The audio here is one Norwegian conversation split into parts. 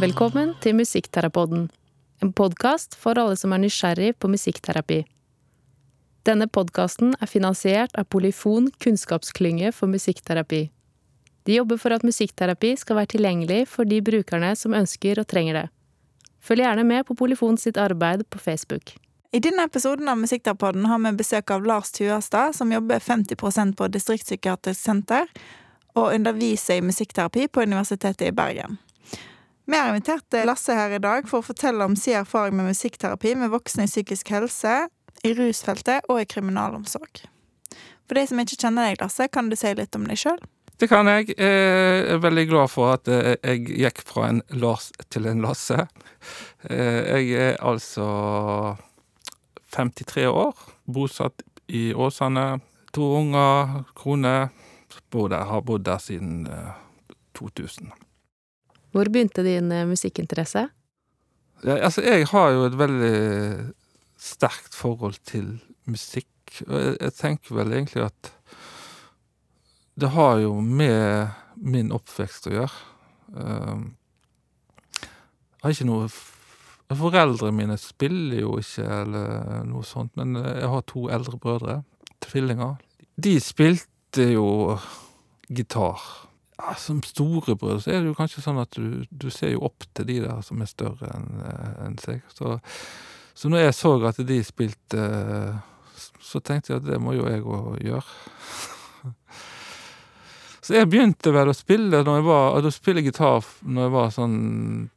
Velkommen til Musikkterapoden, en podkast for alle som er nysgjerrig på musikkterapi. Denne podkasten er finansiert av Polyfon kunnskapsklynge for musikkterapi. De jobber for at musikkterapi skal være tilgjengelig for de brukerne som ønsker og trenger det. Følg gjerne med på Polyfon sitt arbeid på Facebook. I denne episoden av Musikkterapoden har vi besøk av Lars Tuastad, som jobber 50% på Distriktspsykiatrisk senter og underviser i musikkterapi på Universitetet i Bergen. Vi har invitert Lasse her i dag for å fortelle om sin erfaring med musikkterapi med voksne i psykisk helse, i rusfeltet og i kriminalomsorg. For de som ikke kjenner deg, Lasse, kan du si litt om deg sjøl? Det kan jeg. Jeg er veldig glad for at jeg gikk fra en Lars til en Lasse. Jeg er altså 53 år, bosatt i Åsane. To unger, kone. Bor der, har bodd der siden 2000. Hvor begynte din musikkinteresse? Ja, altså, jeg har jo et veldig sterkt forhold til musikk. Og jeg, jeg tenker vel egentlig at det har jo med min oppvekst å gjøre. Jeg har ikke noe Foreldrene mine spiller jo ikke eller noe sånt, men jeg har to eldre brødre, tvillinger. De spilte jo gitar. Ja, som storebror så er det jo kanskje sånn at du, du ser jo opp til de der som er større enn en seg. Så, så når jeg så at de spilte, så tenkte jeg at det må jo jeg òg gjøre. Så jeg begynte vel å spille når jeg var, å spille gitar når jeg var sånn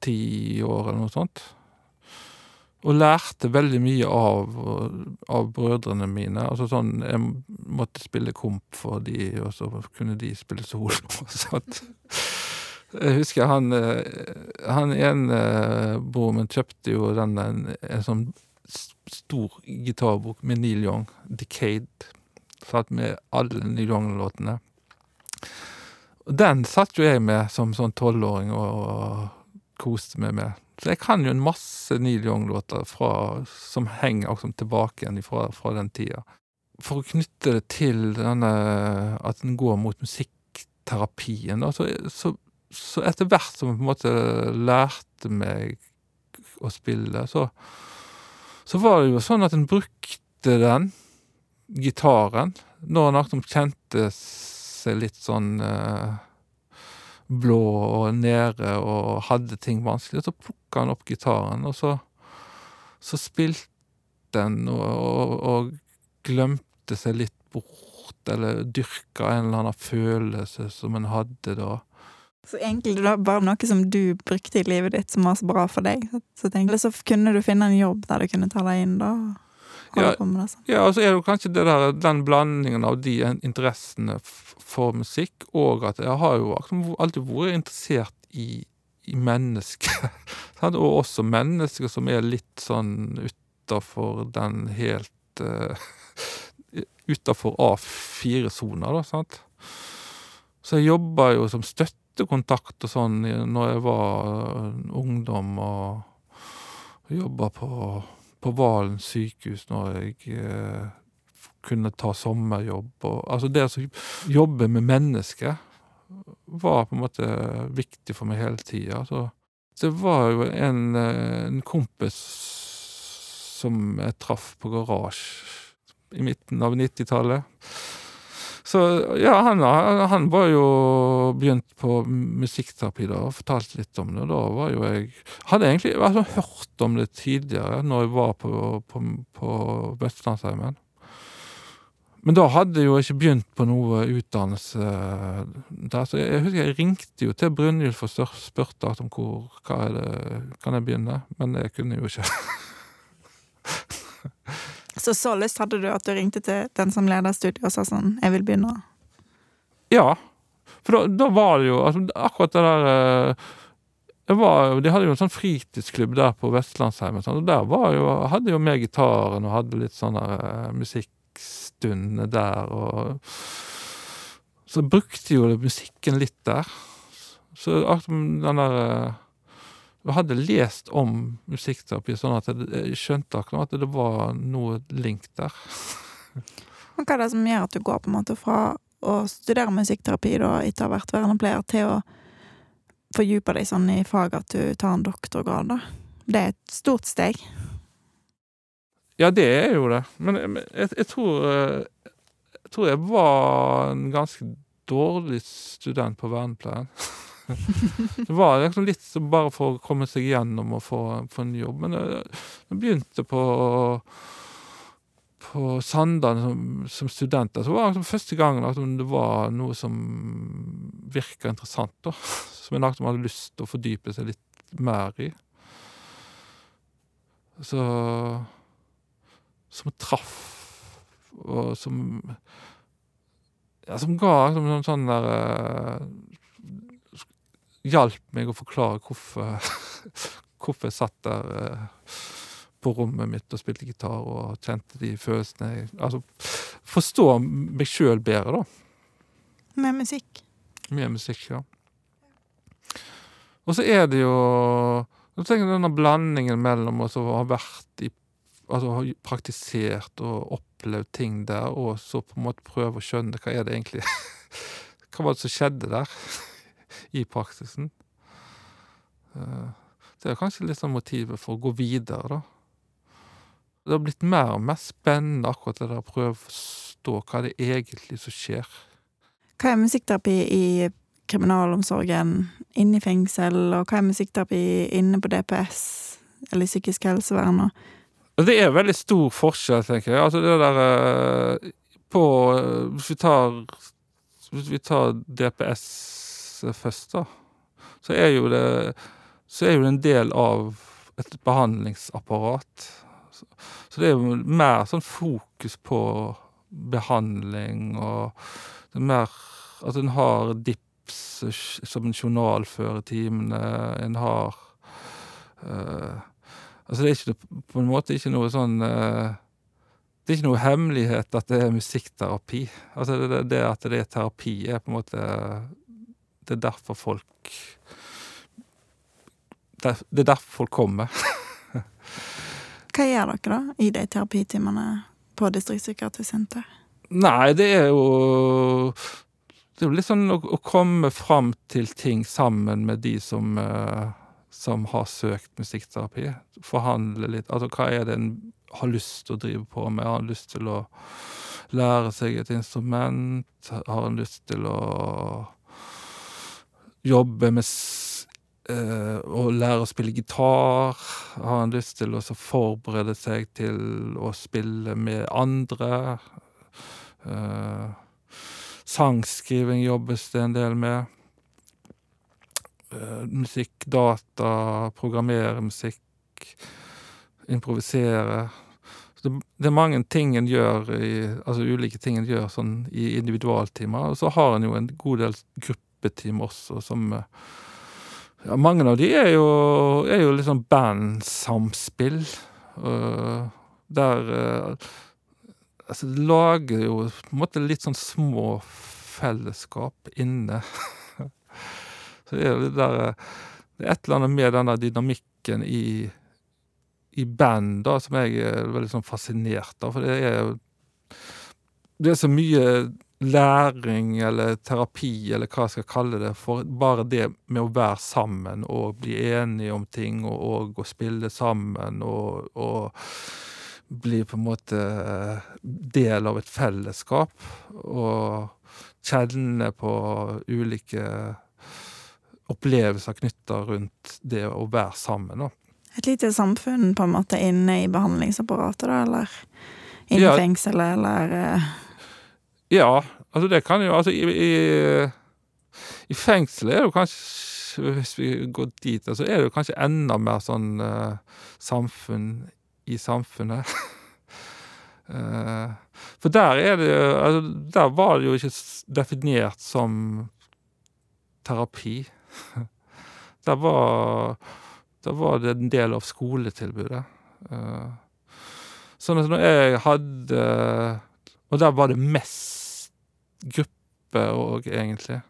ti år eller noe sånt. Og lærte veldig mye av, av brødrene mine. Altså sånn, Jeg måtte spille komp for de, og så kunne de spille solo. Sånn. Jeg husker han, han ene broren min kjøpte jo den, en, en sånn stor gitarbok med Neil Young, Decade, satt med alle Neil Young-låtene. Den satt jo jeg med som sånn tolvåring og, og koste meg med. Så jeg kan jo en masse Neil Young-låter som henger liksom tilbake igjen fra, fra den tida. For å knytte det til denne at den går mot musikkterapien, da, så, så, så etter hvert som jeg på en måte lærte meg å spille, så, så var det jo sånn at en brukte den, gitaren, når en kjente seg litt sånn eh, blå og nede og hadde ting vanskelig, så plukka han opp gitaren, og så, så spilte han og, og, og, glemte seg litt bort, eller dyrka en eller annen følelse som en hadde da. Så egentlig det var bare noe som du brukte i livet ditt som var så bra for deg? Så, tenkte, så kunne du finne en jobb der du kunne ta deg inn da? Ja, ja, og så er det kanskje det der, den blandingen av de interessene for musikk, og at jeg har jo alltid vært interessert i, i mennesker. og også mennesker som er litt sånn utafor den helt uh, Utafor A4-sona, da, sant. Så jeg jobba jo som støttekontakt og sånn når jeg var ungdom, og jobba på på Valen sykehus når jeg eh, kunne ta sommerjobb. Og, altså det å jobbe med mennesker var på en måte viktig for meg hele tida. Så det var jo en, en kompis som jeg traff på garasje i midten av 90-tallet. Så ja, han, han, var jo begynt på musikkterapi da, og fortalte litt om det. Da var jo jeg Hadde egentlig altså, hørt om det tidligere, når jeg var på, på, på Vestlandsheimen. Men da hadde jeg jo ikke begynt på noe utdannelse der, så jeg, jeg husker jeg ringte jo til Brynjulf og spurte om hvor hva er det, kan jeg begynne, men jeg kunne jo ikke. Så så lyst hadde du at du ringte til den som leder studiet og sa sånn 'Jeg vil begynne'? Ja. For da, da var det jo altså, akkurat det der det var, De hadde jo en sånn fritidsklubb der på Vestlandsheimen, og der var jo, hadde jo med gitaren og hadde litt sånn der musikkstunder der. og Så brukte jo musikken litt der. Så akkurat den der uh, jeg hadde lest om musikkterapi, sånn at jeg skjønte akkurat at det var noe link der. Men hva er det som gjør at du går på en måte fra å studere musikkterapi da, etter å ha vært vernepleier, til å fordype deg sånn i fag at du tar en doktorgrad, da. Det er et stort steg. Ja, det er jo det. Men jeg, jeg, jeg tror eh, Jeg tror jeg var en ganske dårlig student på vernepleien. det var liksom litt så bare for å komme seg gjennom og få, få en jobb. Men jeg, begynte på på Sandane som, som student, der, så var det liksom første gangen at det var noe som virka interessant, da. Som en liksom hadde lyst til å fordype seg litt mer i. Så Som traff, og som Ja, som ga liksom sånn, sånn der Hjalp meg å forklare hvorfor hvorfor jeg satt der eh, på rommet mitt og spilte gitar og kjente de følelsene jeg Altså forstå meg sjøl bedre, da. Med musikk. Med musikk, ja. Og så er det jo Jeg tenker denne blandingen mellom å ha vært i Altså ha praktisert og opplevd ting der, og så på en måte prøve å skjønne hva er det egentlig Hva var det som skjedde der i praksisen? Eh, Det er kanskje litt sånn motivet for å gå videre, da. Det har blitt mer og mer spennende, akkurat det der å prøve å forstå hva det er egentlig som skjer. Hva er musikkterapi i kriminalomsorgen inne i fengsel, og hva er musikkterapi inne på DPS eller psykisk helsevern? Og Og Det er veldig stor forskjell, tenker jeg. Altså det der eh, På eh, Hvis vi tar Hvis vi tar DPS først, da, så er jo det Så er jo det en del av et behandlingsapparat. Så, det er jo mer sånn fokus på behandling, og det er mer At en har DIPS som en journal fører timene. En har eh, Altså, det er ikke på en måte ikke noe sånn eh, Det er ikke noe hemmelighet at det er musikkterapi. Altså, det- det at det er terapi, er på en måte Det er derfor folk der, Det er derfor folk kommer. hva gjør dere da i de terapitimene på distriktspsykiatrisk senter? Nei, det er jo Det er jo litt sånn å, å komme fram til ting sammen med de som eh, som har søkt musikkterapi. Forhandle litt. Altså, hva er det en har lyst til å drive på med? Har en lyst til å lære seg et instrument? Har en lyst til å jobbe med s eh, Å lære å spille gitar? Har han lyst til å forberede seg til å spille med andre? Eh, sangskriving jobbes det en del med. Eh, musikk, data, programmere musikk, improvisere. Så det, det er mange ting en gjør i, altså ulike ting en gjør sånn i individualtimer. Og så har en jo en god del gruppeteam også, som eh, ja, Mange av de er jo, er jo litt sånn bandsamspill. eh, der eh, Altså, det lager jo på en måte litt sånn små fellesskap inne. Så det er jo det der Det er et eller annet med denne dynamikken i i band da, som jeg er veldig sånn fascinert av, for det er jo Det er så mye læring eller terapi, eller hva jeg skal kalle det, for bare det med å være sammen og bli enige om ting, og, og og spille sammen og, og bli på en måte del av et fellesskap, og kjenne på ulike opplevelser knytta rundt det å være sammen, da. Et lite samfunn på en måte inne i behandlingsapparatet, da, eller inne i Ja. fengselet, eller eh, Ja, altså det kan jo Altså i, i, i fengselet er det jo kanskje Hvis vi går dit, så er det jo kanskje enda mer sånn uh, samfunn i samfunnet. uh, for der er det jo altså, Der var det jo ikke definert som terapi. Der var Der var det en del av skoletilbudet. Uh, sånn at når jeg hadde Og der var det mest gruppe òg, egentlig.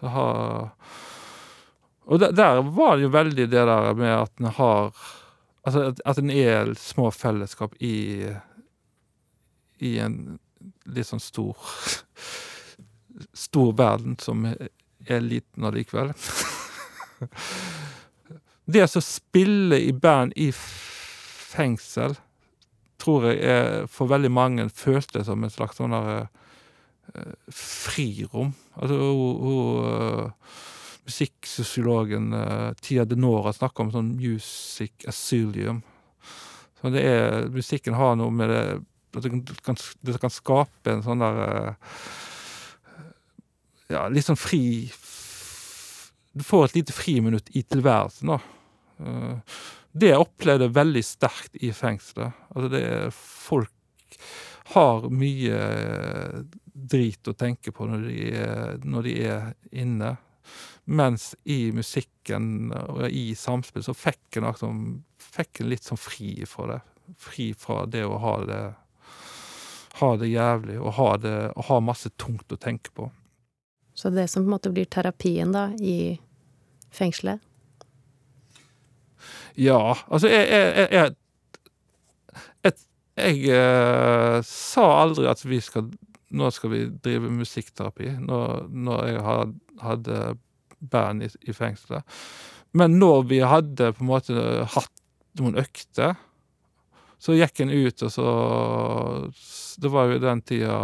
Så har Og der, der var det jo veldig det der med at en har Altså at, at en er små fellesskap i I en litt sånn stor Stor verden som er liten allikevel. Det å spille i band i fengsel tror jeg er for veldig mange føltes som en slags sånn derre frirom. Altså hun hun musikksosiologen Tia Denora snakker om sånn music asylum. Så det er musikken har noe med det at det kan det kan skape en sånn der ja, litt sånn fri Du får et lite friminutt i tilværelsen, da. Det jeg veldig sterkt i fengselet. Altså, det er folk har mye drit å tenke på når de er når de er inne, mens i musikken og i samspill så fikk en liksom fikk en litt sånn fri fra det. Fri fra det å ha det ha det jævlig og ha det og ha masse tungt å tenke på. Så det som på en måte blir terapien, da, i fengselet? Ja, altså, jeg jeg jeg jeg jeg sa aldri at vi skal nå skal vi drive musikkterapi, når når jeg had hadde band i i fengselet. Men når vi hadde på en måte hatt noen økter, så gikk en ut, og så Det var jo den tida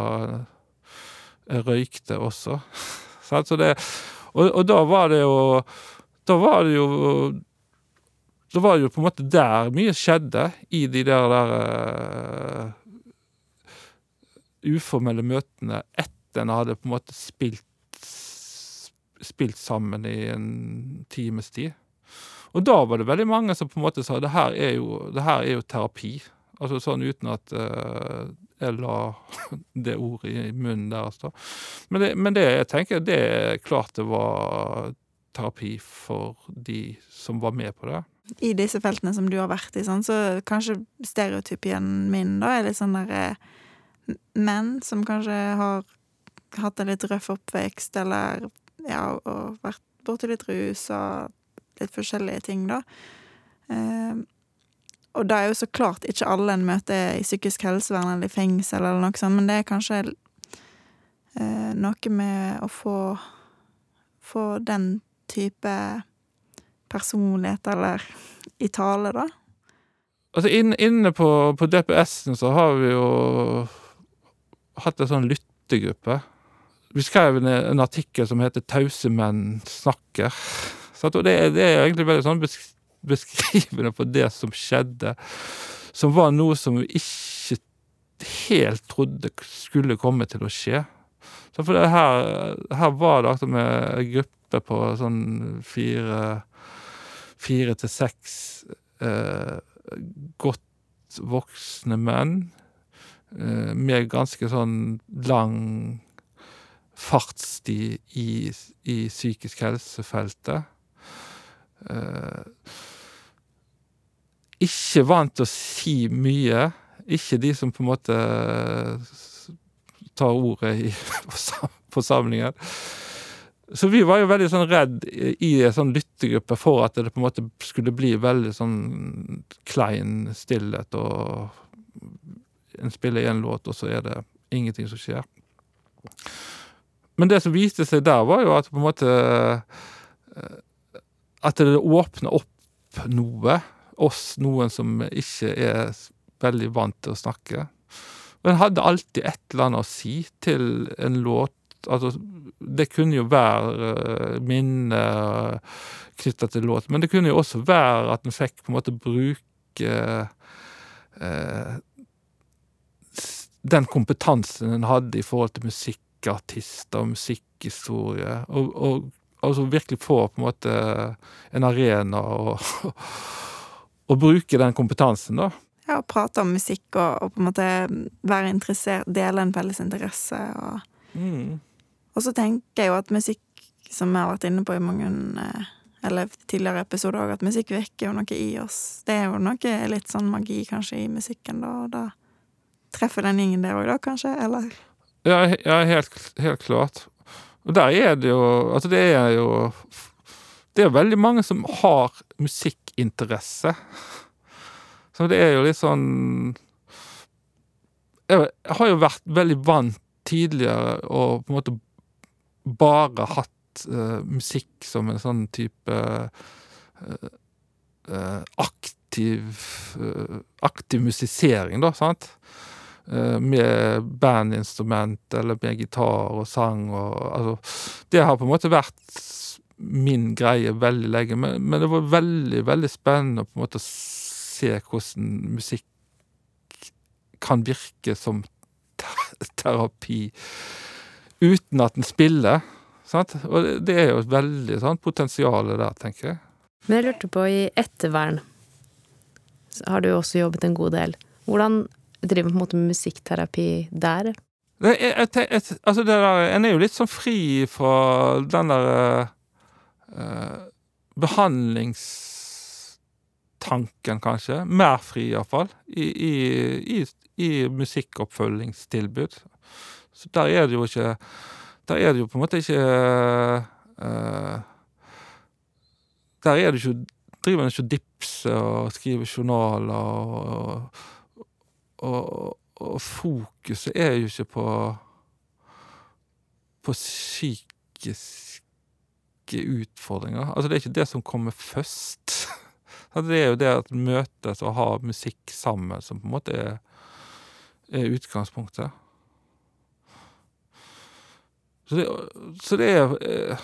jeg røykte også, så det og og da var det jo da var det jo da var det jo på en måte der mye skjedde, i de der der uformelle møtene etter en hadde på en måte spilt spilt sammen i en times tid. Og da var det veldig mange som på en måte sa det her er jo her er jo terapi. Altså sånn uten at jeg la det ordet i munnen deres, da. Men det men det jeg tenker, det er klart det var terapi for de som var med på det. I disse feltene som du har vært i, sånn, så kanskje stereotypien min, da, er litt sånn derre menn som kanskje har hatt en litt røff oppvekst, eller ja, og vært borti litt rus og litt forskjellige ting, da. Og det er jo så klart ikke alle en møter i psykisk helsevern eller i fengsel eller noe sånt, men det er kanskje noe med å få få den type personlighet, eller i tale, da. Altså, inn inne på på DPS-en så har vi jo hatt en sånn lyttegruppe. Vi skrev en en artikkel som heter 'Tause menn snakker', og det det er egentlig veldig sånn beskrivende for det som skjedde, som var noe som vi ikke helt trodde skulle komme til å skje. Så for det her her var det liksom ei gruppe på sånn fire fire til seks godt voksne menn med ganske sånn lang fartstid i i psykisk helse-feltet. Ikke vant til å si mye. Ikke de som på en måte tar ordet i forsamlingen. Så vi var jo veldig sånn redd i en sånn lyttegruppe for at det på en måte skulle bli veldig sånn klein stillhet, og en spiller én låt, og så er det ingenting som skjer. Men det som viste seg der, var jo at på en måte at det åpner opp noe, oss, noen som ikke er veldig vant til å snakke. Og en hadde alltid et eller annet å si til en låt. Altså, det kunne jo være minner knytta til låt, men det kunne jo også være at en fikk på en måte bruke den kompetansen en hadde i forhold til musikkartister og musikkhistorie, og og altså virkelig få på en måte en arena og, og bruke den kompetansen, da. Ja, og prate om musikk og og på en måte være interessert, dele en felles interesse og Mm. Og så tenker jeg jo at musikk, som vi har vært inne på i mange eller tidligere episoder òg, at musikk vekker jo noe i oss. Det er jo noe litt sånn magi kanskje i musikken, da, og da treffer den gjengen der òg, da, kanskje, eller? Ja, ja, helt helt klart. Og der er det jo altså det er jo det er veldig mange som har musikkinteresse. Så det er jo litt sånn Jeg har jo vært veldig vant tidligere og på en måte bare hatt uh, musikk som en sånn type uh, uh, aktiv Aktiv musisering, da, sant? Eh, med bandinstrument eller med gitar og sang og Altså, det har på en måte vært min greie veldig lenge, men, men det var veldig, veldig spennende å på en måte se hvordan musikk kan virke som ter terapi uten at en spiller. Sant? Og det, er jo et veldig sånn potensial der, tenker jeg. Men jeg lurte på, i ettervern har du også jobbet en god del. Hvordan driver på en måte med musikkterapi der? Det er, jeg, jeg, altså det der, en er jo litt sånn fri fra den der eh, behandlingstanken, kanskje. Mer fri, iallfall, i, i, i, i musikkoppfølgingstilbud. Så der er det jo ikke Der er det jo på en måte ikke eh, Der er det ikke driver en ikke og dipser og skriver journaler og, og, og fokuset er jo ikke på på psykiske utfordringer. Altså, det er ikke det som kommer først. Altså, Det er jo det at møtes og ha musikk sammen som på en måte er, er utgangspunktet. Så det, så det er eh,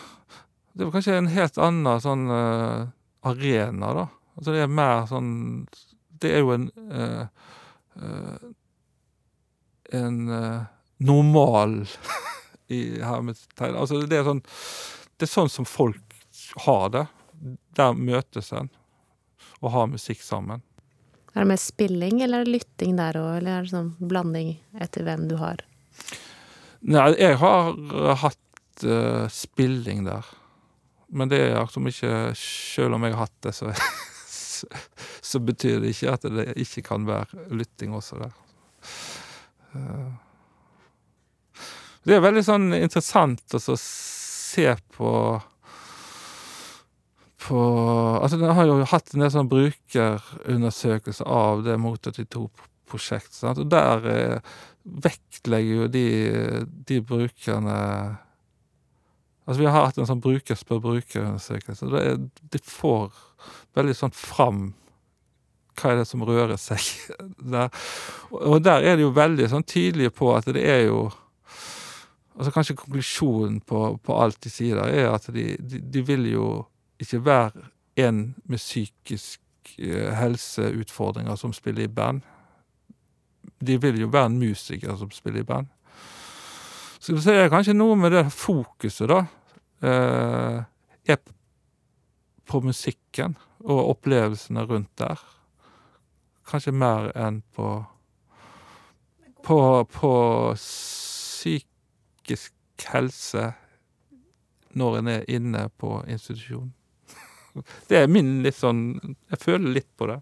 Det er kanskje en helt annen sånn eh, arena, da. Altså det er mer sånn Det er jo en eh, En eh, normal i hermetegn. Altså det er sånn Det er sånn som folk har det. Der møtes en og har musikk sammen. Er det mer spilling, eller er det lytting der òg, eller er det sånn blanding etter hvem du har? Nei, jeg har hatt uh, spilling der. Men det er liksom ikke Selv om jeg har hatt det, så, så, betyr det ikke at det ikke kan være lytting også der. Eh, det er veldig sånn interessant å se på på Altså, den har jo hatt en del sånn brukerundersøkelser av det Mot 82-prosjektet, og der eh, vektlegger jo de, de brukerne Altså, vi har hatt en sånn bruker spør bruker-undersøkelse, og det de får veldig sånn fram hva er det som rører seg der. Og der er de jo veldig sånn tydelige på at det er jo Altså kanskje konklusjonen på, på alt de sier der, er at de, de, de vil jo ikke være en med psykisk eh, helseutfordringer som spiller i band. De vil jo være en musiker som spiller i band. Så det er kanskje noe med det fokuset, da, er på musikken og opplevelsene rundt der. Kanskje mer enn på på, på psykisk helse når en er inne på institusjon. Det er min litt sånn Jeg føler litt på det.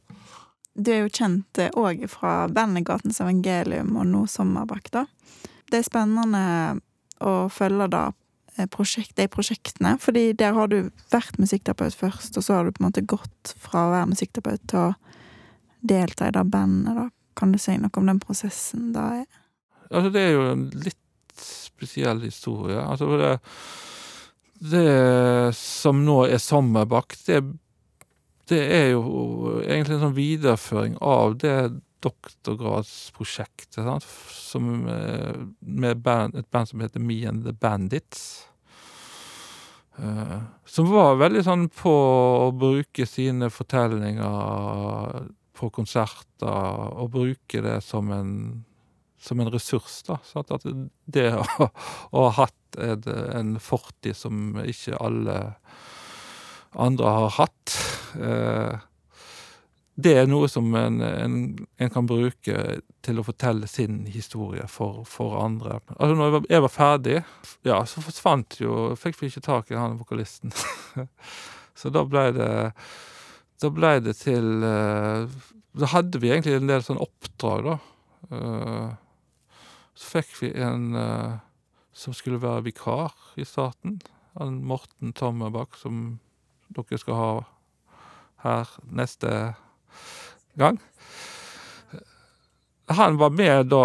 Du er jo kjent òg fra bandet Gatens Evangelium og nå Sommerbakk, da. Det er spennende å følge da eh, prosjekt, de prosjektene, fordi der har du vært musikkterapeut først, og så har du på en måte gått fra å være musikkterapeut til å delta i det bandet, da. Kan du si noe om den prosessen da? Altså, det er jo en litt spesiell historie. Altså, det, det som nå er Sommerbakk, det, det er jo egentlig en sånn videreføring av det doktorgradsprosjektet, sant, som, eh, med band, et band som heter Me and the Bandits. Uh, som var veldig sånn på å bruke sine fortellinger på konserter, og bruke det som en som en ressurs, da. Sant? At det å, å ha hatt et, en fortid som ikke alle andre har hatt, eh, det er noe som en, en, en kan bruke til å fortelle sin historie for, for andre. Altså, når jeg var, jeg var ferdig, ja, så forsvant jo Fikk vi ikke tak i han vokalisten. så da blei det Da blei det til eh, Da hadde vi egentlig en del sånn oppdrag, da. Eh, så fikk vi en eh, som skulle være vikar i starten. Han Morten Tommerbakk, som dere skal ha her neste gang. Han var med da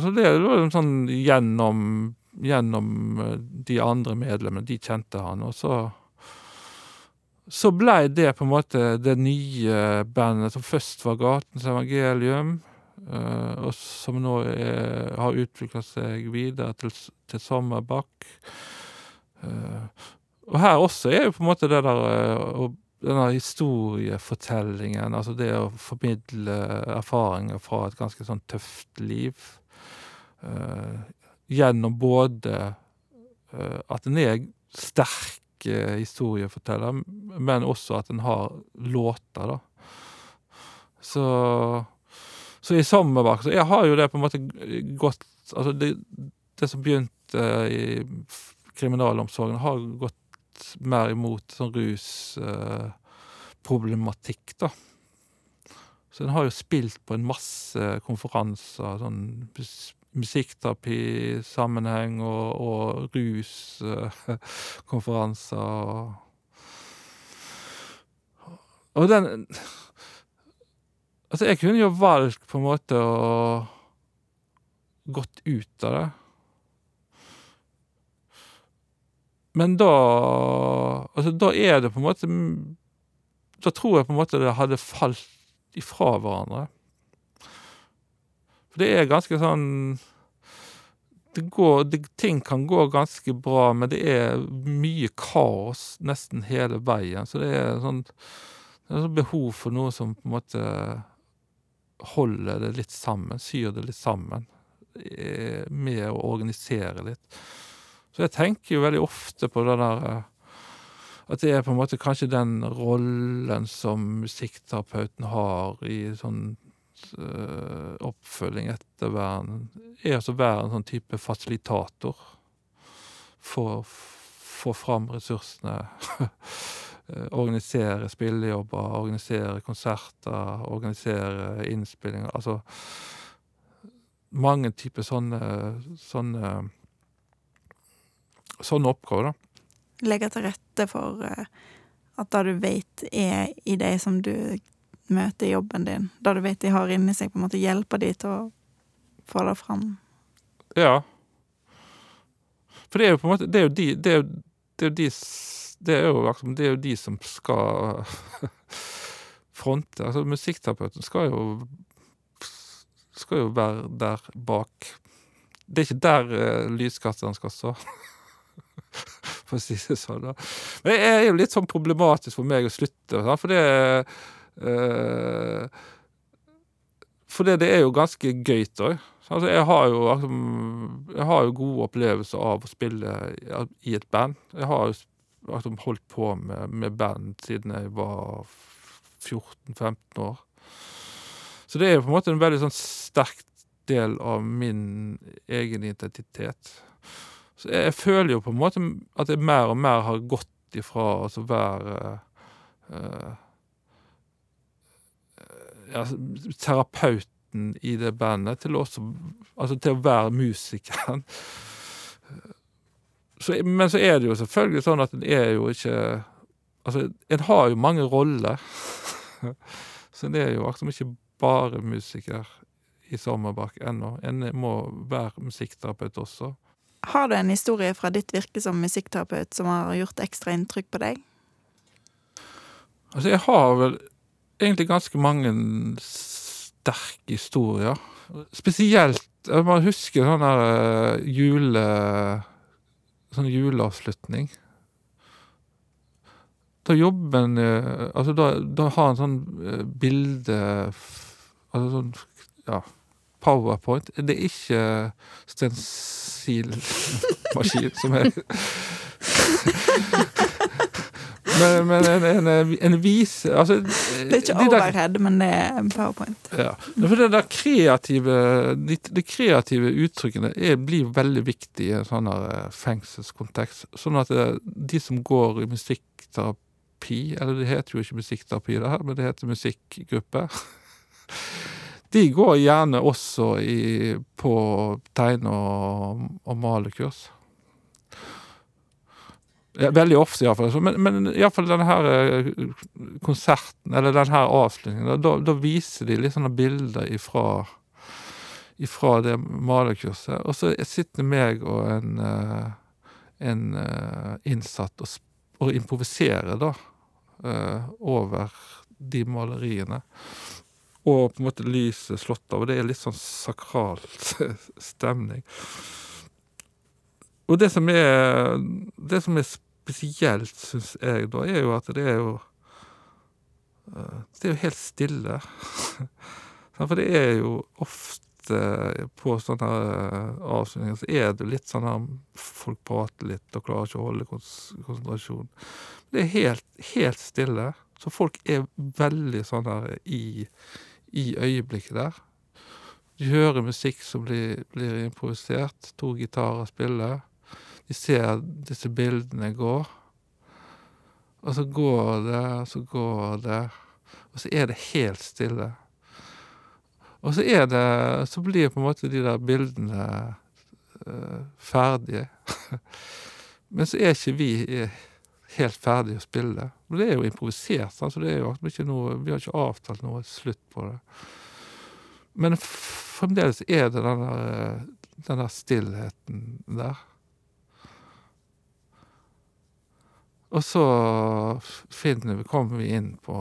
Så det var en sånn gjennom gjennom eh, de andre medlemmene. De kjente han. Og så så blei det på en måte det nye bandet som først var Gatens Evangelium, eh, og som nå er, har utvikla seg videre til, til Sommerbakk. Eh, og her også er jo på en måte det der å- denne historiefortellingen, altså det å formidle erfaringer fra et ganske sånn tøft liv. eh, gjennom både eh, at en er sterk eh, historieforteller, men også at en har låter, da. Så, så i Sommerbakk så jeg har jo det på en måte gått Altså det, det som begynte i kriminalomsorgen, har gått mer imot sånn rusproblematikk, problematikk, da. Så en har jo spilt på en masse konferanser, sånn mus- musikkterapisammenheng og, og ruskonferanser. og, og den Altså, jeg kunne jo valgt på en måte å gått ut av det. Men da Altså, da er det på en måte Da tror jeg på en måte det hadde falt ifra hverandre. For det er ganske sånn det går, det, Ting kan gå ganske bra, men det er mye kaos nesten hele veien. Så det er sånn det er sånn behov for noe som på en måte holder det litt sammen, syr det litt sammen, eh, med å organisere litt. Så jeg tenker jo veldig ofte på det der eh, At det er på en måte kanskje den rollen som musikkterapeuten har i sånn eh, oppfølging, ettervern, er altså å være en sånn type fasilitator. å få fram ressursene. eh, organisere spillejobber, organisere konserter, organisere innspillinger. Altså mange typer sånne, sånne Sånne oppgaver, da. Legge til rette for eh, at det du vet er i det som du møter i jobben din, det du vet de har inni seg, på en måte hjelper de til å få det fram. Ja. For det er jo på en måte Det er jo de Det er jo, det er jo de det er jo, liksom, det er jo de som skal fronte. Altså, musikkterapeuten skal jo skal jo være der bak. Det er ikke der uh, lyskasteren skal stå. For å si det sånn. da. Men det er jo litt sånn problematisk for meg å slutte, for det eh, For det, er jo ganske gøyt òg. Altså, jeg har jo altså, Jeg har jo gode opplevelser av å spille i- i et band. Jeg har jo altså, holdt på med, med band siden jeg var 14-15 år. Så det er jo på en måte en veldig sånn sterk del av min egen identitet. Så jeg, føler jo på en måte at jeg mer og mer har gått ifra altså være uh, ja, terapeuten i det bandet til også Altså til å være musikeren. Så, men så er det jo selvfølgelig sånn at en er jo ikke Altså, en har jo mange roller. så det er jo liksom ikke bare musiker i Sommerbakk ennå. En må være musikkterapeut også. Har du en historie fra ditt virke som musikkterapeut som har gjort ekstra inntrykk på deg? Altså, jeg har vel egentlig ganske mange sterke historier. Spesielt Jeg må huske sånn der eh, jule... Sånn juleavslutning. Da jobber en eh, Altså, da, da har en sånn eh, bilde Altså sånn Ja, powerpoint. Det er ikke stensilmaskin som er Men, men en, en, en vis Altså Det er ikke de overhead, men det er powerpoint. ja. For det der kreative De, de kreative uttrykkene er, blir veldig viktig i en sånn eh, fengselskontekst. Sånn at eh, de som går i musikkterapi Eller det heter jo ikke musikkterapi, det her, men det heter musikkgruppe. De går gjerne også i, på tegne- og, og malekurs. Ja, veldig ofte, iallfall. Men, men iallfall denne her eh, konserten, eller denne her avslutningen, da, da, viser de litt sånne bilder ifra ifra det malerkurset. Og så sitter meg og en, eh, en eh, innsatt og, og improviserer, da, over de maleriene. Og på en måte lyset slått av, og det er litt sånn sakral stemning. Og det som er, det som er spesielt, syns jeg, da, er jo at det er jo eh, Det er jo helt stille. For det er jo ofte på sånne eh, avslutninger så er det litt sånn at folk prater litt og klarer ikke å holde kons- konsentrasjon. Det er helt, helt stille. Så folk er veldig sånn her i, i øyeblikket der. De hører musikk som blir, blir improvisert. To gitarer spiller. De ser disse bildene gå. Og så går det, og så går det. Og så er det helt stille. Og så er det Så blir på en måte de der bildene eh, ferdige. Men så er ikke vi helt ferdig å spille. Men det er jo improvisert, så det er jo ikke noe Vi har ikke avtalt noe slutt på det. Men fremdeles er det den der, den der stillheten der. Og så finner vi, kommer vi inn på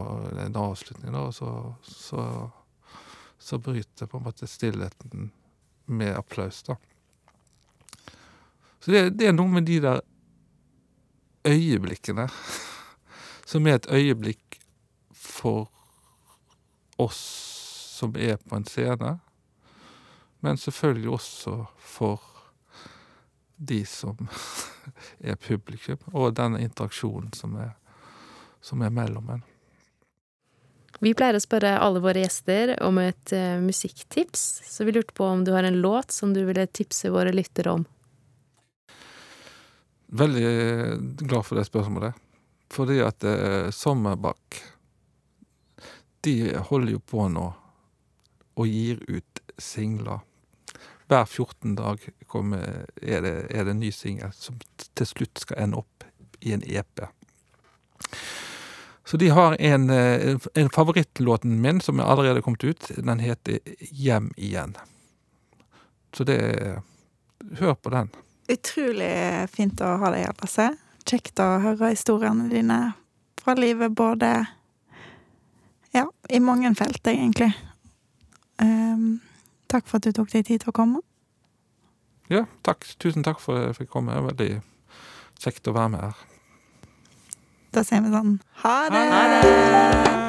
en avslutning, da, og så, så, så bryter på en måte stillheten med applaus, da. Så det, det er noe med de der øyeblikkene som er et øyeblikk for oss som er på en scene, men selvfølgelig også for de som er publikum, og den interaksjonen som er, som er mellom en. Vi pleier å spørre alle våre gjester om et eh, musikktips, så vi lurte på om du har en låt som du ville tipse våre lyttere om. Veldig glad for det spørsmålet. Fordi at eh, Sommerbakk De holder jo på nå og gir ut singler. Hver 14 dag kommer, er, det, er det en ny singel som til slutt skal ende opp i en EP. Så de har en, eh, en favorittlåten min som er allerede kommet ut. Den heter Hjem igjen. Så det Hør på den. Utrolig fint å ha deg her, Lasse. Kjekt å høre historiene dine fra livet både Ja, i mange felt, egentlig. Um, takk for at du tok deg tid til å komme. Ja, takk. Tusen takk for at jeg fikk komme. Veldig kjekt å være med her. Da sier vi sånn ha det! Ha det!